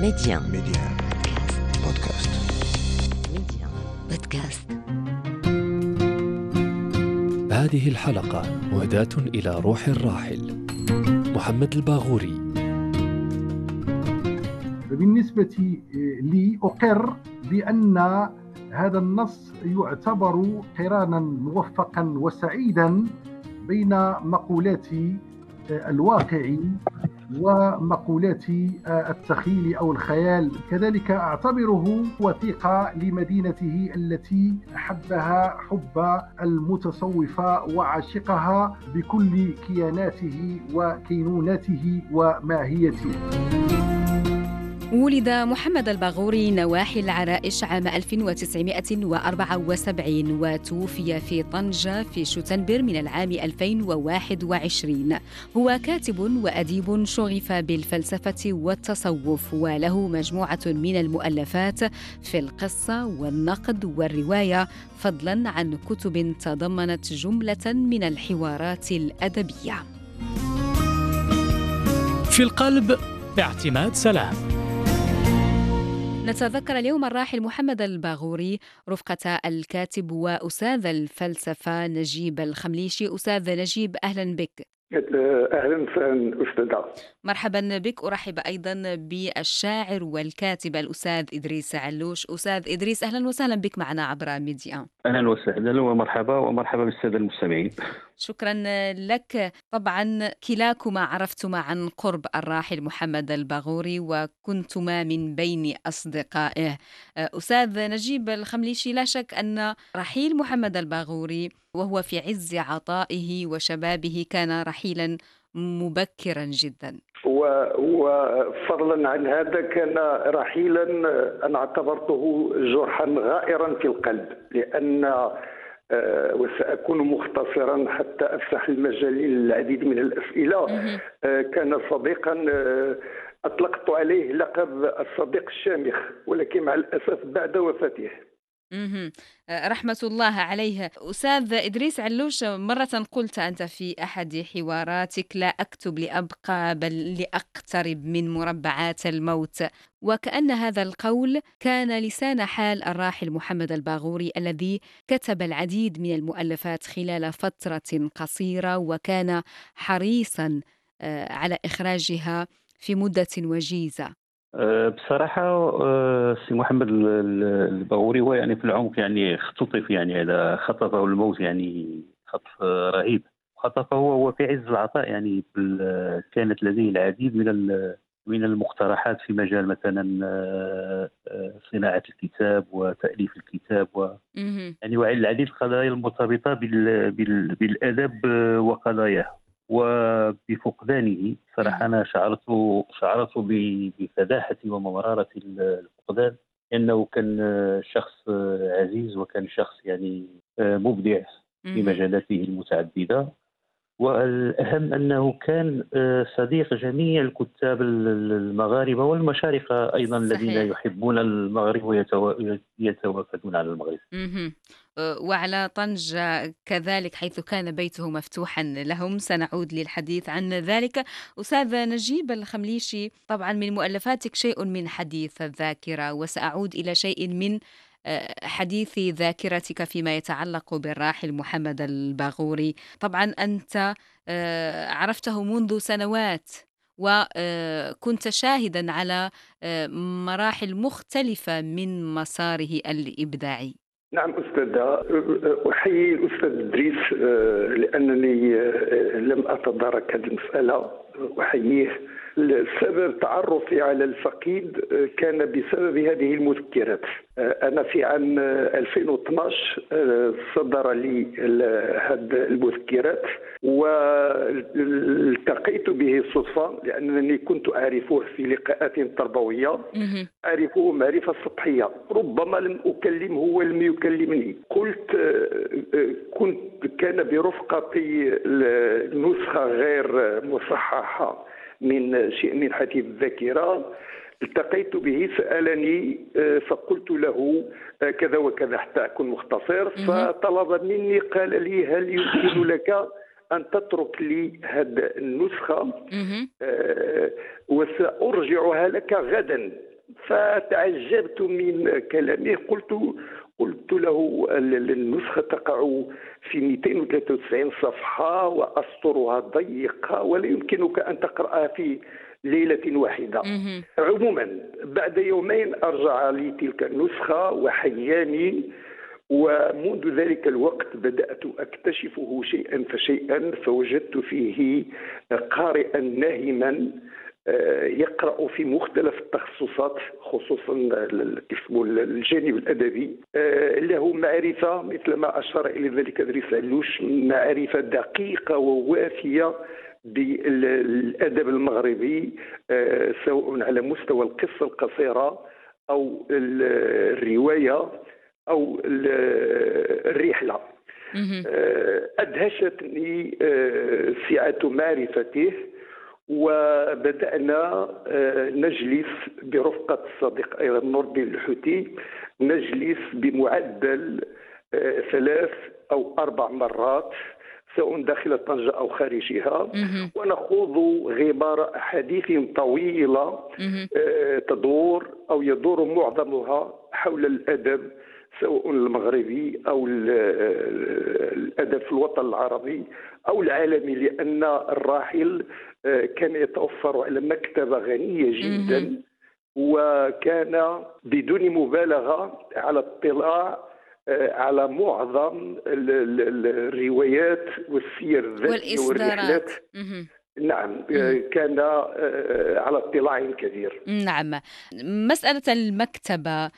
Média. Média. Podcast. Média. Podcast. هذه الحلقة مهداة إلى روح الراحل محمد الباغوري بالنسبة لي أقر بأن هذا النص يعتبر قرانا موفقا وسعيدا بين مقولات الواقع ومقولات التخيل أو الخيال. كذلك أعتبره وثيقه لمدينته التي أحبها حب المتصوفة وعاشقها بكل كياناته وكينونته وماهيته. ولد محمد الباغوري نواحي العرائش عام 1974 وتوفي في طنجة في شتنبر من العام 2021 هو كاتب وأديب شغف بالفلسفة والتصوف وله مجموعة من المؤلفات في القصة والنقد والرواية فضلا عن كتب تضمنت جملة من الحوارات الأدبية. في القلب اعتماد سلام. نتذكر اليوم الراحل محمد الباغوري رفقة الكاتب وأستاذ الفلسفة نجيب الخمليشي. أستاذ نجيب أهلا بك. أهلا وسهلا أستاذة. مرحبا بك. أرحب أيضا بالشاعر والكاتب الأستاذ إدريس علوش. أستاذ إدريس أهلا وسهلا بك معنا عبر ميديا. أهلا وسهلا ومرحبا ومرحبا بالسادة المستمعين. شكرا لك. طبعا كلاكما عرفتما عن قرب الراحل محمد الباغوري وكنتما من بين أصدقائه. أستاذ نجيب الخمليشي لا شك أن رحيل محمد الباغوري وهو في عز عطائه وشبابه كان رحيلا مبكرا جدا. وفضلا عن هذا كان رحيلا أنا اعتبرته جرحا غائرا في القلب لأن آه، وسأكون مختصرا حتى افسح المجال للعديد من الأسئلة. آه، كان صديقا آه، أطلقت عليه لقب الصديق الشامخ ولكن مع الأسف بعد وفاته. آه، رحمة الله عليه أستاذ إدريس علوش مرة قلت أنت في أحد حواراتك لا أكتب لأبقى بل لأقترب من مربعات الموت. وكأن هذا القول كان لسان حال الراحل محمد الباغوري الذي كتب العديد من المؤلفات خلال فترة قصيرة وكان حريصا آه، على إخراجها في مدة وجيزة. أه، بصراحة أه، سي محمد ال- ال- الباغوري هو يعني في العمق يعني اختطف يعني هذا خطفه الموت يعني خطف رهيب خطفه وهو في عز العطاء يعني كانت لديه العديد من من المقترحات في مجال مثلا أه، صناعة الكتاب وتأليف الكتاب و. يعني وعلى العديد القضايا المرتبطة بال... بال... بالأدب وقضاياه وبفقدانه صراحة أنا شعرت شعرت ب- بفداحة ومرارة الفقدان لأنه كان شخص عزيز وكان شخص يعني مبدع في. مجالاته المتعددة والأهم أنه كان صديق جميع الكتاب المغاربة والمشارقة أيضا الذين صحيح. يحبون المغرب ويتوافدون على المغرب. أه، وعلى طنجة كذلك حيث كان بيته مفتوحا لهم سنعود للحديث عن ذلك أستاذ نجيب الخمليشي طبعا من مؤلفاتك شيء من حديث الذاكرة وسأعود إلى شيء من حديث ذاكرتك فيما يتعلق بالراحل محمد الباغوري. طبعا أنت أه، عرفته منذ سنوات وكنت شاهدا على أه، مراحل مختلفة من مساره الإبداعي. نعم أستاذة. أحيي الأستاذ إدريس آه، لأنني آه، لم أتدارك هذه المسألة. أحييه. السبب تعرفي على الفقيد آه، كان بسبب هذه المذكرات. آه، أنا في عام آه، 2012 آه، صدر لي هذه المذكرات والتقيت به صدفة لأنني أعرفه أعرفه في لقاءات تربوية. أعرفه معرفة سطحية. ربما لم أكلمه ولم يكلمني. قلت كنت كان برفقتي نسخة غير مصححة. من شيء من حديث الذاكرة التقيت به سألني آه، فقلت له آه، كذا وكذا حتى أكون مختصر. فطلب مني قال لي هل يمكن لك أن تترك لي هذه النسخة. آه، وسأرجعها لك غدا. فتعجبت من كلامه قلت قلت له النسخة تقع في 293 صفحة وأسطرها ضيقة ولا يمكنك أن تقرأها في ليلة واحدة. عموما بعد يومين أرجع لي تلك النسخة وحياني ومنذ ذلك الوقت بدأت أكتشفه شيئا فشيئا فوجدت فيه قارئا ناهما يقرأ في مختلف التخصصات خصوصا الجانب الأدبي. آه، له معرفة مثل ما أشار إلى ذلك إدريس علوش معرفة دقيقة ووافية بالأدب المغربي آه، سواء على مستوى القصة القصيرة أو الرواية أو الرحلة. آه، أدهشتني سعه معرفته. وبدأنا نجلس برفقة الصديق أيضا نور الدين الحوتي نجلس بمعدل ثلاث أو أربع مرات سواء داخل طنجة أو خارجها. ونخوض غبار أحاديث طويلة آه، تدور أو يدور معظمها حول الأدب سواء المغربي أو الأدب في الوطن العربي أو العالمي لأن الراحل آه، كان يتوفر على مكتبة غنية جدا وكان بدون مبالغة على اطلاع آه، على معظم الروايات والسير الذاتية والرحلات. نعم آه، كان آه، على اطلاع كبير. نعم. مسألة المكتبة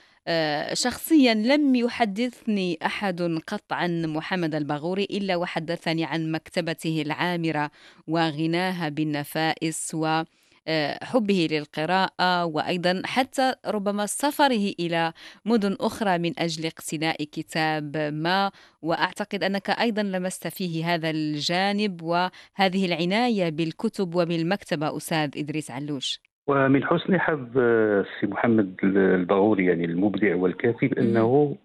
شخصيا لم يحدثني أحد قط عن محمد الباغوري إلا وحدثني عن مكتبته العامرة وغناها بالنفائس و آه، حبه للقراءة وأيضا حتى ربما سفره إلى مدن أخرى من أجل اقتناء كتاب ما. وأعتقد أنك أيضا لمست فيه هذا الجانب وهذه العناية بالكتب وبالمكتبة أستاذ إدريس علوش. ومن حسن حظ آه، سي محمد البغوري يعني المبدع والكاتب أنه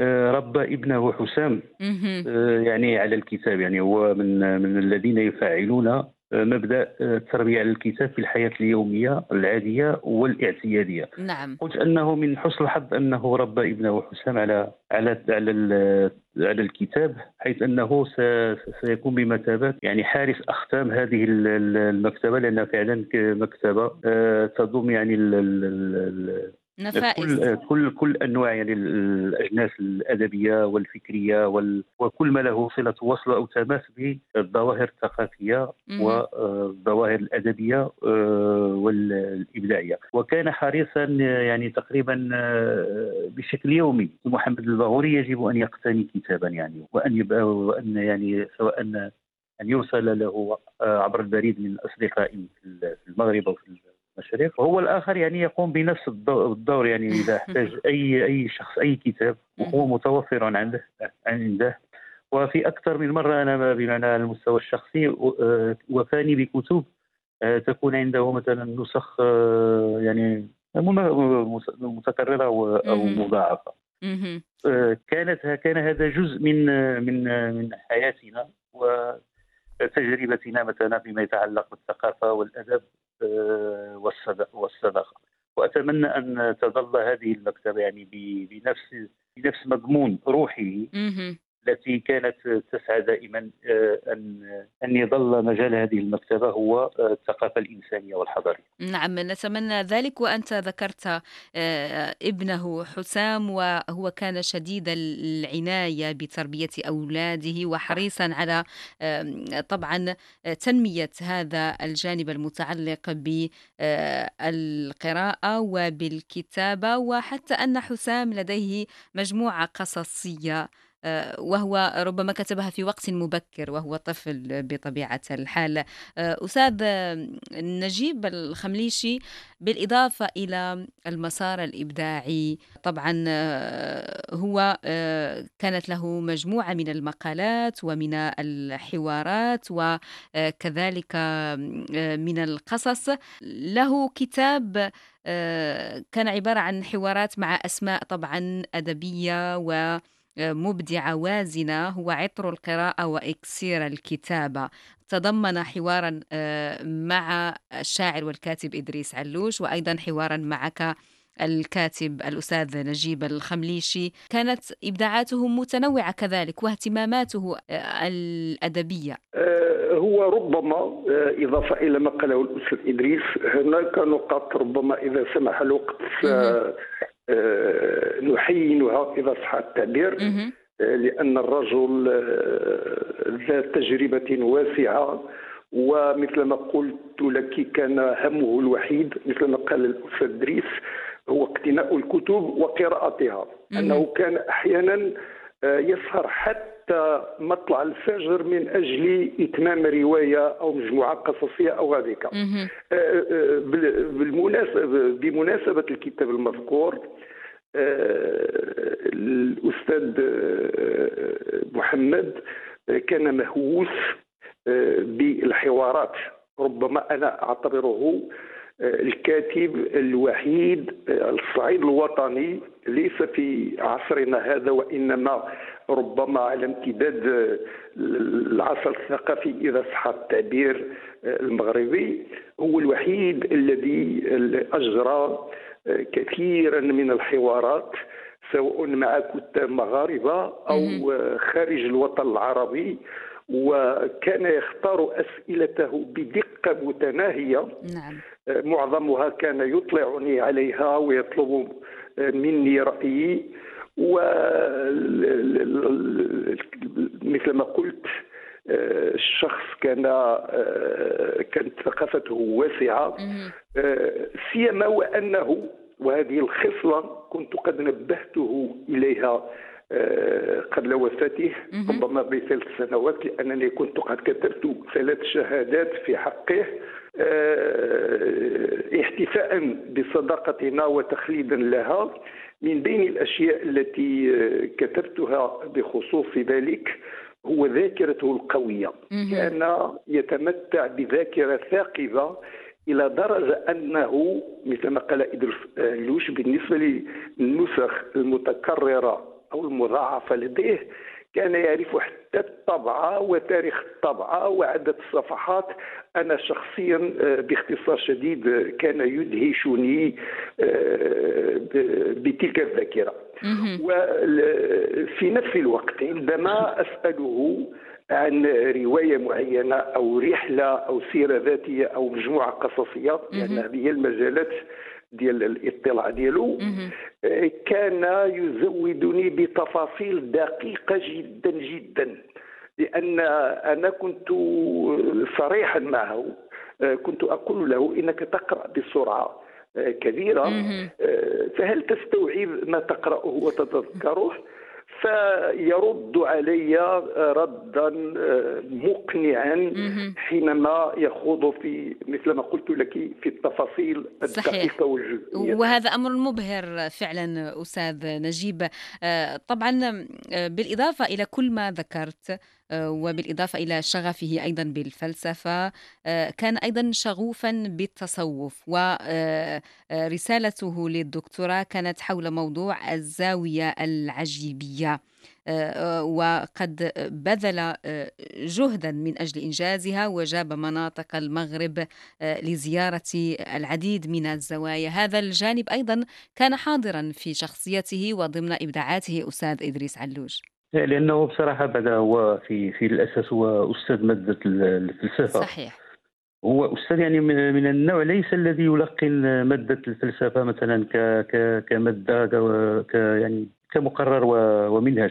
آه، ربى ابنه حسام يعني على الكتاب يعني هو من من الذين يفعلون مبدأ التربيه على الكتاب في الحياة اليومية العادية والاعتيادية. نعم. قلت أنه من حسن الحظ أنه ربى ابنه حسام على على على على الكتاب حيث أنه سيكون بمثابه يعني حارس أختام هذه المكتبة لأنها فعلا مكتبة آه، تضم يعني نفائس. كل كل كل أنواع يعني الأجناس الأدبية والفكرية وال وكل ما له صلة وصل أو تماس بالظواهر الثقافيه والظواهر الأدبية آه، والإبداعية. وكان حريصا يعني تقريبا آه، بشكل يومي. محمد الباغوري يجب أن يقتني كتابا يعني وأن يبقى وأن يعني سواء ان يوصل له آه، عبر البريد من اصدقائه في المغرب أو في المشاريق وهو الآخر يعني يقوم بنفس الدور يعني إذا احتاج أي أي شخص أي كتاب وهو متوفر عنده عنده. وفي أكثر من مرة أنا بمعنى على المستوى الشخصي آه، وفاني بكتب آه، تكون عنده مثلا نسخ آه، يعني متكررة أو مضاعفة. كانت كان هذا جزء من من من حياتنا وتجربتنا مثلا فيما يتعلق بالثقافة والأدب. والصدقة. وأتمنى أن تظل هذه المكتبة يعني بنفس بنفس مضمون روحه التي كانت تسعى دائما آه، أن أن يظل مجال هذه المكتبة هو آه، الثقافة الإنسانية والحضارية. نعم نتمنى ذلك وأنت ذكرت آه، ابنه حسام وهو كان شديد العناية بتربية أولاده وحريصا على طبعا تنمية هذا الجانب المتعلق بالقراءه وبالكتابة وحتى أن حسام لديه مجموعة قصصية وهو ربما كتبها في وقت مبكر وهو طفل بطبيعة الحال. آه، أستاذ نجيب الخمليشي بالإضافة إلى المسار الإبداعي طبعا آه، هو كانت له مجموعة من المقالات ومن الحوارات وكذلك من القصص. له كتاب كان عبارة عن حوارات مع أسماء طبعا أدبية و مبدعة وازنة هو عطر القراءة وإكسير الكتابة. تضمن حوارا آه، مع الشاعر والكاتب إدريس علوش وأيضا حوارا معك الكاتب الأستاذ نجيب الخمليشي. كانت إبداعاته متنوعة كذلك واهتماماته الأدبية. هو ربما إضافة إلى ما قاله الأستاذ إدريس هناك نقاط ربما إذا سمح الوقت نحينها إذا صح التعبير لأن الرجل ذا تجربة واسعة ومثل ما قلت لك كان همه الوحيد مثل ما قال الأستاذ إدريس هو اقتناء الكتب وقراءتها. أنه كان أحيانا يسهر حتى مطلع الفجر من أجل إتمام رواية أو مجموعة قصصية أو هذيك بالمناسبة بمناسبة الكتاب المذكور الأستاذ محمد كان مهووس بالحوارات. ربما أنا أعتبره الكاتب الوحيد الصعيد الوطني ليس في عصرنا هذا وإنما ربما على امتداد العصر الثقافي إذا صح التعبير المغربي. هو الوحيد الذي أجرى كثيرا من الحوارات سواء مع كتاب مغاربة أو خارج الوطن العربي وكان يختار أسئلته بدقة متناهية. نعم. معظمها كان يطلعني عليها ويطلب مني رأيي و مثل ما قلت الشخص كان كانت ثقافته واسعة. سيما وأنه وهذه الخصلة كنت قد نبهته إليها قبل وفاته ربما بثلاث سنوات لأنني كنت قد كتبت ثلاث شهادات في حقه احتفاء بصداقتنا وتخليدا لها. من بين الأشياء التي كتبتها بخصوص ذلك هو ذاكرته القوية. كان يتمتع بذاكرة ثاقبة إلى درجة أنه مثل ما قال إدريس لوش بالنسبة للنسخ المتكررة أو المضاعفة لديه كان يعرف حتى الطبعة وتاريخ الطبعة وعدد الصفحات. أنا شخصيا آه، باختصار شديد آه، كان يدهشني آه، بتلك الذاكرة. وفي نفس الوقت عندما أسأله عن رواية معينة أو رحلة أو سيرة ذاتية أو مجموعة قصصية لأن يعني هذه المجالات ديال الاطلاع ديالو آه، كان يزودني بتفاصيل دقيقة جدا جدا. لأن أنا كنت صريحا معه آه، كنت أقول له إنك تقرأ بسرعة آه، كبيرة فهل تستوعب ما تقرأه وتتذكره؟ فيرد علي ردا مقنعا حينما يخوض في مثل ما قلت لك في التفاصيل الدقيقة والجزئية. وهذا أمر مبهر فعلا أستاذ نجيب. آه، طبعا آه، بالإضافة إلى كل ما ذكرت آه، وبالإضافة إلى شغفه أيضا بالفلسفة كان أيضا شغوفا بالتصوف ورسالته للدكتوراه كانت حول موضوع الزاوية العجيبية وقد بذل جهدا من أجل إنجازها وجاب مناطق المغرب لزيارة العديد من الزوايا. هذا الجانب أيضا كان حاضرا في شخصيته وضمن إبداعاته أستاذ إدريس علوش لأنه بصراحة بعد هو في في الأساس هو أستاذ مادة الفلسفة. صحيح. هو أستاذ يعني من النوع ليس الذي يلقن مادة الفلسفة مثلا ك ك كمادة ك يعني كمقرر ومنهج.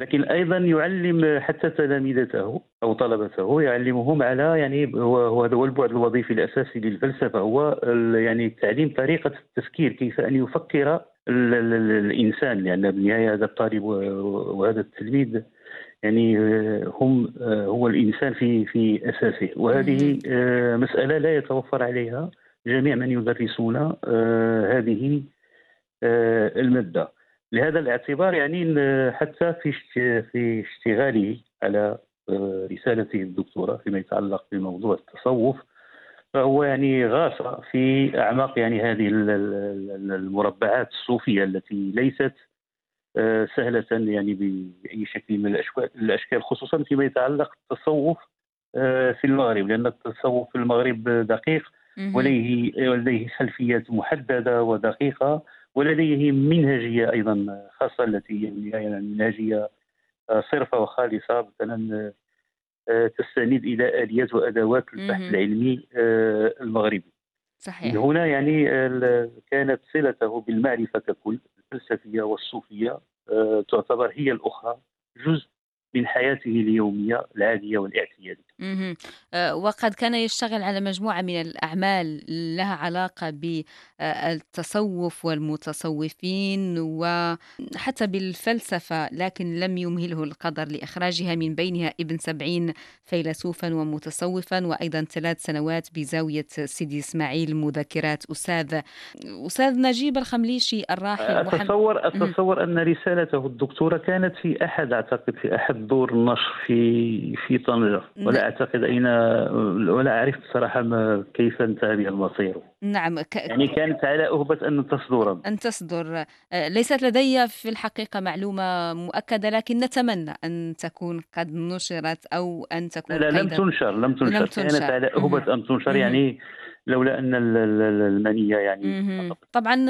لكن أيضا يعلم حتى تلامذته أو طلبته يعلمهم على يعني هو هذا هو البعد الوظيفي الأساسي للفلسفة هو يعني تعليم طريقة التفكير كيف أن يفكر الإنسان لأن بالنهاية هذا الطالب وهذا التلميذ يعني هم هو الإنسان في في أساسه. وهذه مسألة لا يتوفر عليها جميع من يدرسون هذه المادة. لهذا الاعتبار يعني حتى في في اشتغاله على آه، رسالته الدكتوراه فيما يتعلق بموضوع التصوف فهو يعني غاص في أعماق يعني هذه المربعات الصوفية التي ليست آه، سهلة يعني بأي شكل من الأشكال خصوصا فيما يتعلق التصوف آه، في المغرب لأن التصوف في المغرب دقيق ولديه ولديه خلفيات محددة ودقيقة ولديه منهجية أيضا خاصة التي هي يعني منهجية صرفة وخالصة مثلا تستند إلى آليات وأدوات البحث العلمي المغربي. صحيح. هنا يعني كانت صلته بالمعرفة ككل الفلسفية والصوفية تعتبر هي الأخرى جزء من حياته اليومية العادية والاعتيادية. آه، وقد كان يشتغل على مجموعة من الأعمال لها علاقة بالتصوف والمتصوفين وحتى بالفلسفة لكن لم يمهله القدر لإخراجها من بينها ابن سبعين فيلسوفا ومتصوفا وأيضا ثلاث سنوات بزاوية سيدي إسماعيل مذكرات أستاذ. أستاذ نجيب الخمليشي الراحل أتصور أتصور أن رسالته الدكتورة كانت في أحد أعتقد في أحد دور النشر في في طنجة. ولا أعتقد أين ولا اعرف بصراحه ما كيف انتهى بها المصير. نعم ك... يعني كانت على أهبة أن تصدر. أن تصدر. آه، ليست لدي في الحقيقة معلومة مؤكدة لكن نتمنى أن تكون قد نشرت أو أن تكون لا, لا لم تنشر لم تنشر, لم تنشر. كانت على أهبة أن تنشر يعني لولا أن المنية يعني طبعا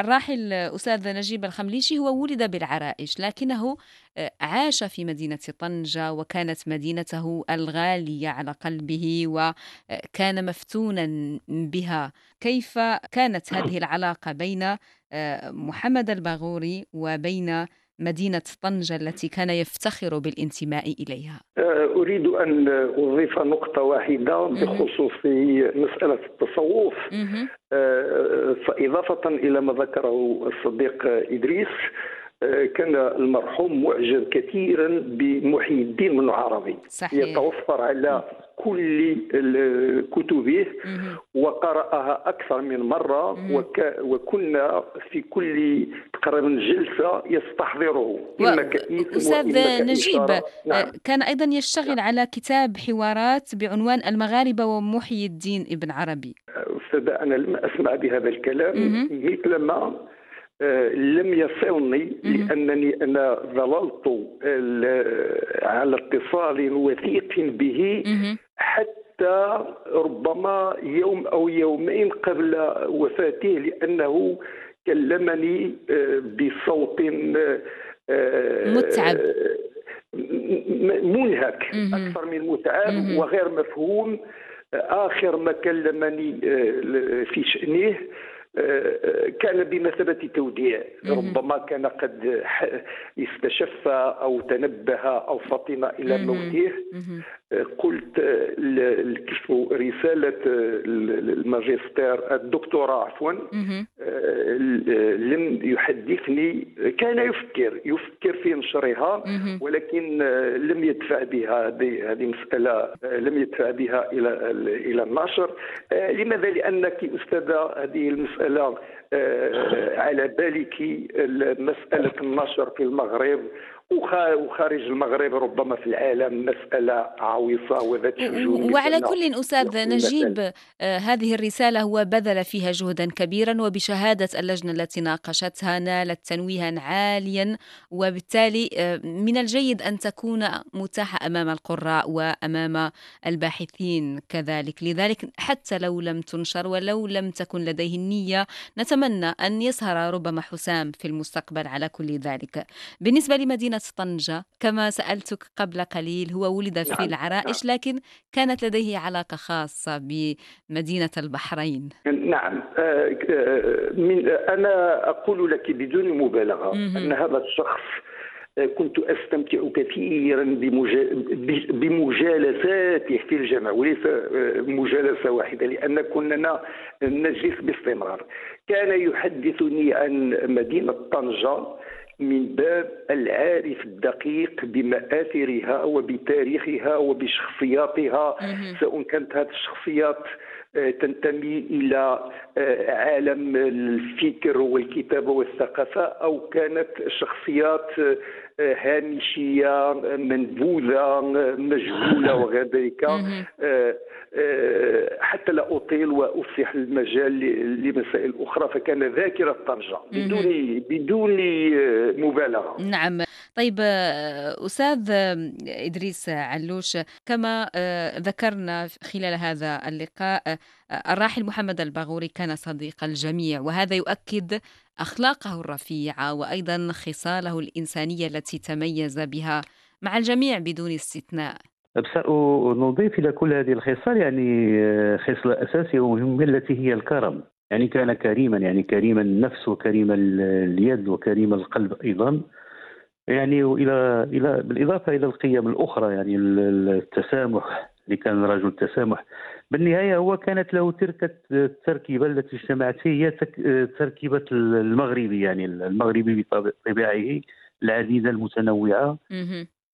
الراحل أستاذ نجيب الخمليشي هو ولد بالعرائش لكنه آه، عاش في مدينة طنجة وكانت مدينته الغالية على قلبه وكان مفتونا بها. كيف كانت هذه العلاقة بين آه، محمد الباغوري وبين مدينة طنجة التي كان يفتخر بالانتماء إليها. آه، أريد أن أضيف نقطة واحدة بخصوص مسألة التصوف. آه، فإضافة إلى ما ذكره الصديق إدريس كان المرحوم معجب كثيرا بمحي الدين من عربي صحيح. يتوفر على كل كتبه. وقرأها أكثر من مرة. وك وكنا في كل تقريبا جلسة يستحضره إما كئيب أستاذ نجيب نعم. كان أيضا يشتغل على كتاب حوارات بعنوان المغاربة ومحيي الدين ابن عربي. أستاذ أنا لم أسمع بهذا الكلام. مثلما آه، لم يصلني لأنني أنا ظللت على اتصال وثيق به حتى ربما يوم أو يومين قبل وفاته لأنه كلمني آه، بصوت آه، متعب. منهك أكثر من متعب وغير مفهوم. آخر ما كلمني في شأنه كان بمثابة توديع ربما كان قد استشف أو تنبه أو فطن إلى موته. قلت رسالة الماجستير الدكتوراه عفوا. لم يحدثني كان يفكر يفكر في نشرها ولكن لم يدفع بها هذه مسألة لم يدفع بها إلى إلى النشر. لماذا؟ لأنك أستاذة هذه المسألة على بالك مسألة النشر في المغرب. وخارج المغرب ربما في العالم مسألة عويصة وذات شجون وعلى كل أستاذ نجيب آه هذه الرسالة هو بذل فيها جهدا كبيرا وبشهادة اللجنة التي ناقشتها نالت تنويها عاليا وبالتالي آه من الجيد أن تكون متاحة أمام القراء وأمام الباحثين كذلك. لذلك حتى لو لم تنشر ولو لم تكن لديه النية نتمنى أن يسهر ربما حسام في المستقبل على كل ذلك. بالنسبة لمدينة مدينة طنجة كما سألتك قبل قليل هو ولد في نعم. العرائش نعم. لكن كانت لديه علاقة خاصة بمدينة البحرين نعم آه، آه، من أنا أقول لك بدون مبالغة أن هذا الشخص آه، كنت أستمتع كثيرا بمجالساته في الجامعة وليس مجالسة واحدة لأن كنا نجلس باستمرار كان يحدثني عن مدينة طنجة من باب العارف الدقيق بمآثرها وبتاريخها وبشخصياتها. سواء كانت هذه الشخصيات آه، تنتمي إلى آه، عالم الفكر والكتابة والثقافة أو كانت شخصيات آه، هامشية منبوذة مجهولة وغير ذلك. حتى لا أطيل وأفسح المجال لمسائل أخرى فكان ذاكرة طنجة بدون بدون آه، مبالغة. نعم. طيب أستاذ إدريس علوش كما ذكرنا خلال هذا اللقاء الراحل محمد الباغوري كان صديق الجميع وهذا يؤكد أخلاقه الرفيعة وأيضا خصاله الإنسانية التي تميز بها مع الجميع بدون استثناء. نضيف إلى كل هذه الخصال يعني آه، خصلة أساسية ومهمة التي هي الكرم. يعني كان كريما يعني كريم النفس وكريم اليد وكريم القلب أيضا. يعني والى إلى بالإضافة إلى القيم الأخرى يعني التسامح اللي كان رجل تسامح بالنهاية هو كانت له تلك التركيبة التي اجتمعت هي تركيبة المغربي يعني المغربي بطبيعه العديده المتنوعة.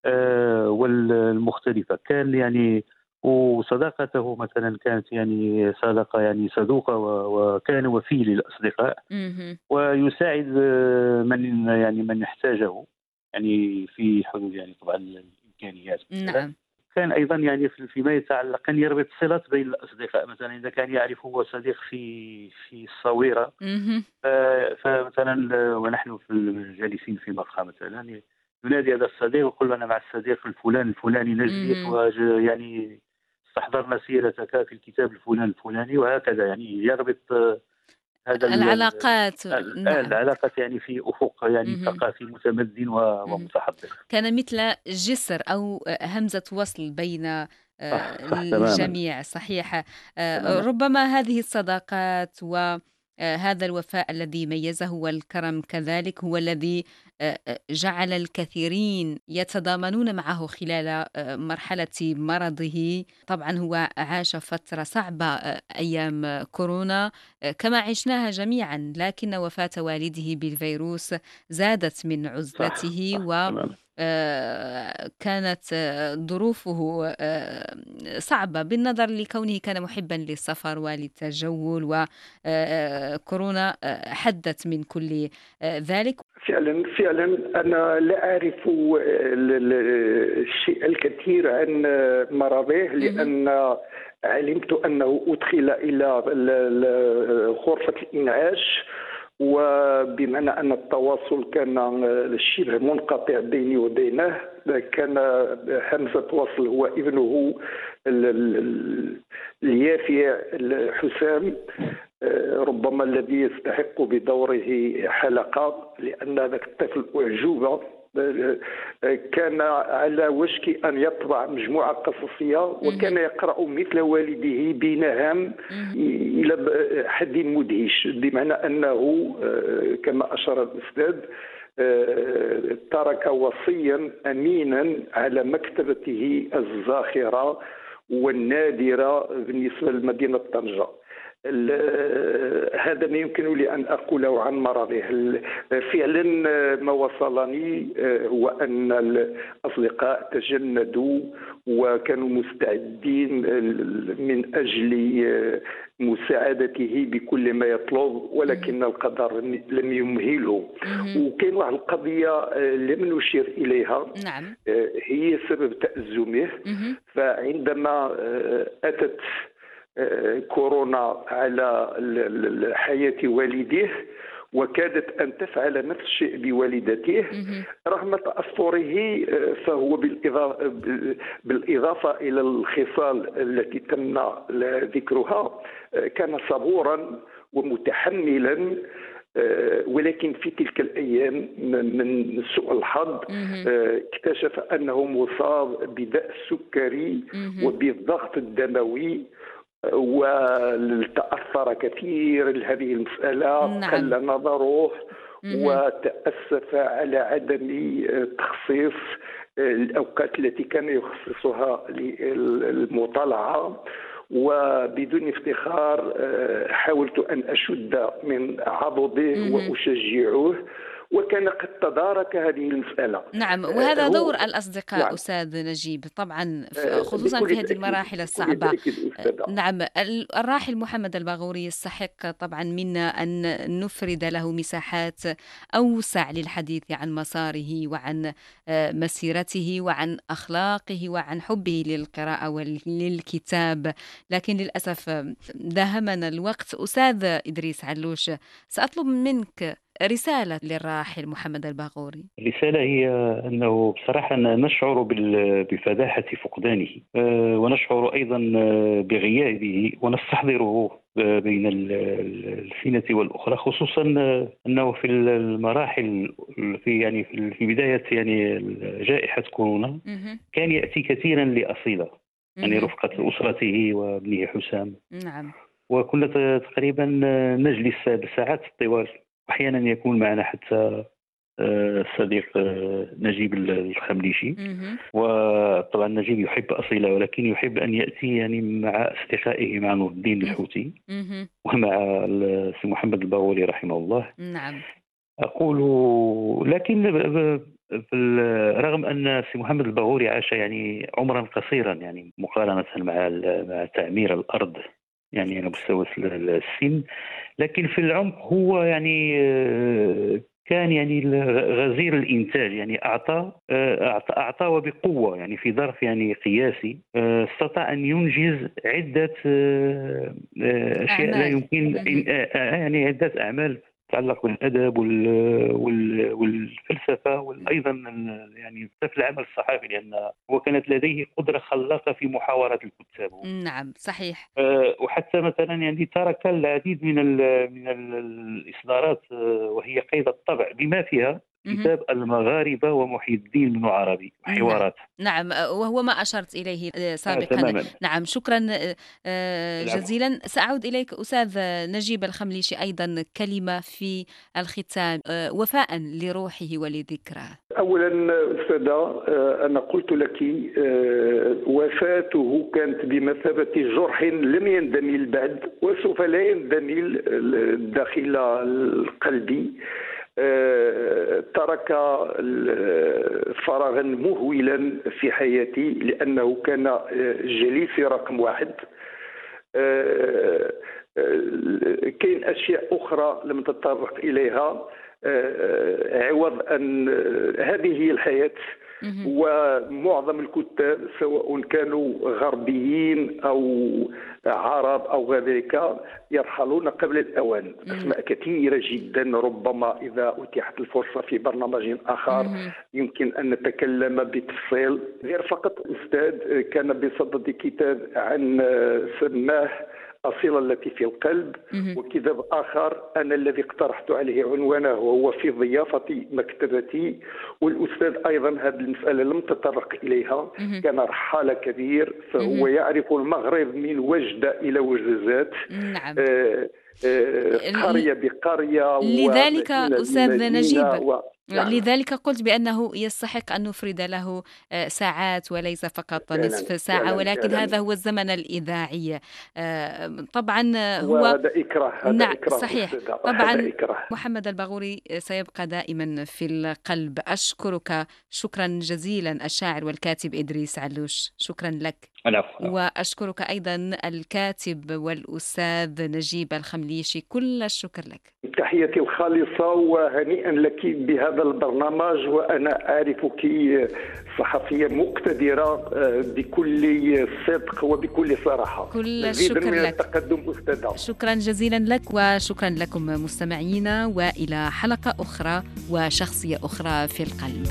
آه والمختلفة. كان يعني وصداقته مثلا كانت يعني صداقة يعني صدوقة وكان وفي للأصدقاء. ويساعد من يعني من احتاجه يعني في حدود يعني طبعا الإمكانيات. نعم. كان أيضا يعني فيما يتعلق كان يربط صلات بين الأصدقاء. مثلا إذا كان يعرف هو صديق في في الصويره فمثلا ونحن في جالسين في مقهى مثلا ينادي هذا الصديق ويقول أنا مع الصديق الفلان الفلاني نجلس يعني استحضرنا سيرتك في الكتاب الفلاني الفلاني وهكذا يعني يربط هذا العلاقات. نعم. العلاقات يعني في أفق يعني ثقافي متمدن ومتحضر كان مثل جسر أو همزة وصل بين آه، الجميع صحيح. آه، ربما هذه الصداقات و آه، هذا الوفاء الذي ميزه والكرم كذلك هو الذي آه، آه، جعل الكثيرين يتضامنون معه خلال مرحلة مرضه. طبعا هو عاش فترة صعبة أيام كورونا كما عشناها جميعا لكن وفاة والده بالفيروس زادت من عزلته و آه، كانت آه، ظروفه آه، صعبة بالنظر لكونه كان محبا للسفر وللتجول وكورونا حدت من كل ذلك. فعلا فعلا أنا لا أعرف الشيء الكثير عن مرضه لأن علمت أنه أدخل إلى غرفة الإنعاش. وبمعنى أن التواصل كان شبه منقطع بيني وبينه كان همزه وصل هو ابنه اليافع حسام ربما الذي يستحق بدوره حلقة لأن ذاك الطفل أعجوبة. كان على وشك أن يطبع مجموعة قصصية وكان يقرأ مثل والده بنهم إلى حد مدهش بمعنى أنه آه، كما أشار الأستاذ آه، ترك وصيا أمينا على مكتبته الزاخرة والنادرة بالنسبة لمدينة طنجة. هذا ما يمكن لي أن أقوله عن مرضه. فعلا ما وصلني آه، هو أن الأصدقاء تجندوا وكانوا مستعدين من أجل آه، مساعدته بكل ما يطلب ولكن القدر لم يمهله. وكاين واحد القضية آه، لم نشير إليها. نعم. هي سبب تأزمه. فعندما أتت كورونا على حياة والديه وكادت أن تفعل نفس الشيء بوالدته. رغم تأثره فهو بالإضافة, بالإضافة إلى الخصال التي تم ذكرها كان صبورا ومتحملا ولكن في تلك الأيام من سوء الحظ اكتشف أنه مصاب بداء السكري وبالضغط الدموي. وتأثر كثير لهذه المسألة نعم. قل نظره وتأسف على عدم تخصيص الأوقات التي كان يخصصها للمطالعة. وبدون افتخار حاولت أن أشد من عضده وأشجعه. وكان قد تدارك هذه المسألة. نعم وهذا دور الأصدقاء نعم. أستاذ نجيب طبعا خصوصا في هذه المراحل الصعبة. نعم الراحل محمد الباغوري يستحق طبعا منا أن نفرد له مساحات أوسع للحديث عن مساره وعن مسيرته وعن أخلاقه وعن حبه للقراءة وللكتاب. لكن للأسف داهمنا الوقت. أستاذ إدريس علوش سأطلب منك رسالة للراحل محمد الباغوري. الرسالة هي أنه بصراحة نشعر بفداحة فقدانه آه، ونشعر أيضا بغيابه ونستحضره بين السنة والأخرى خصوصا أنه في المراحل في يعني في بداية يعني جائحة كورونا كان يأتي كثيرا لأصيلة يعني رفقة أسرته وابنه حسام. نعم. وكنا تقريبا نجلس بالساعات الطوال أحيانا يكون معنا حتى آه، الصديق آه، نجيب الخمليشي. وطبعا نجيب يحب أصيلة ولكن يحب أن يأتي يعني مع أصدقائه مع نور الدين الحوتي ومع سي محمد الباغوري رحمه الله. نعم. أقول لكن رغم أن سي محمد الباغوري عاش يعني عمرا قصيرا يعني مقارنة مع مع تعمير الأرض. يعني على مستوى السن. لكن في العمق هو يعني آه، كان يعني غزير الإنتاج يعني أعطى آه، أعطى أعطى وبقوة يعني في ظرف يعني قياسي آه، استطاع أن ينجز عدة أشياء لا يمكن يعني عدة أعمال. تتعلق بالأدب والفلسفة وأيضا يعني في العمل الصحفي لأن هو كانت لديه قدرة خلاقة في محاوره الكتاب. نعم صحيح. آه، وحتى مثلا يعني ترك العديد من من الإصدارات آه، وهي قيد الطبع. بما فيها كتاب المغاربة ومحي الدين بن عربي حوارات. نعم وهو ما أشرت إليه آه، سابقا. آه نعم شكرا آه جزيلا. سأعود إليك أستاذ نجيب الخمليشي أيضا كلمة في الختام آه وفاء لروحه ولذكراه. أولا أستاذة آه، أنا قلت لك آه، وفاته كانت بمثابة جرح لم يندمل بعد وسوف لا يندمل داخل القلب. آه، ترك فراغا مهولا في حياتي لأنه كان آه، جليسي رقم واحد. آه، كاين أشياء أخرى لم تتطرق إليها. عوض أن هذه هي الحياة. ومعظم الكتاب سواء كانوا غربيين أو عرب أو ذلك يرحلون قبل الأوان. أسماء كثيرة جدا ربما إذا أتيحت الفرصة في برنامج آخر. يمكن أن نتكلم بتفصيل. غير فقط أستاذ كان بصدد كتاب عن سماه أصيلة التي في القلب وكتاب آخر أنا الذي اقترحت عليه عنوانه وهو في ضيافة مكتبتي والأستاذ أيضا هذه المسألة لم تطرق إليها. كان رحالة كبير فهو يعرف المغرب من وجدة إلى وجزات نعم. آه آه قرية بقرية لذلك أستاذ نجيب و... نعم. لذلك قلت بأنه يستحق أن نفرد له آه، ساعات وليس فقط نصف ساعة ولكن هذا هو الزمن الإذاعي. آه، طبعا هو هذا إكراه هذا نعم إكراه صحيح. طبعا إكراه. محمد البغوري سيبقى دائما في القلب. أشكرك. شكرا جزيلا الشاعر والكاتب إدريس علوش. شكرا لك. العفو وأشكرك أيضا الكاتب والأستاذ نجيب الخمليشي كل الشكر لك. تحياتي الخالصة وهنيئا لك بهذا البرنامج وأنا أعرفك صحفية مقتدرة آه، بكل صدق وبكل صراحة. كل الشكر من لك. التقدم أستاذة. شكرا جزيلا لك وشكرا لكم مستمعينا وإلى حلقة أخرى وشخصية أخرى في القلب.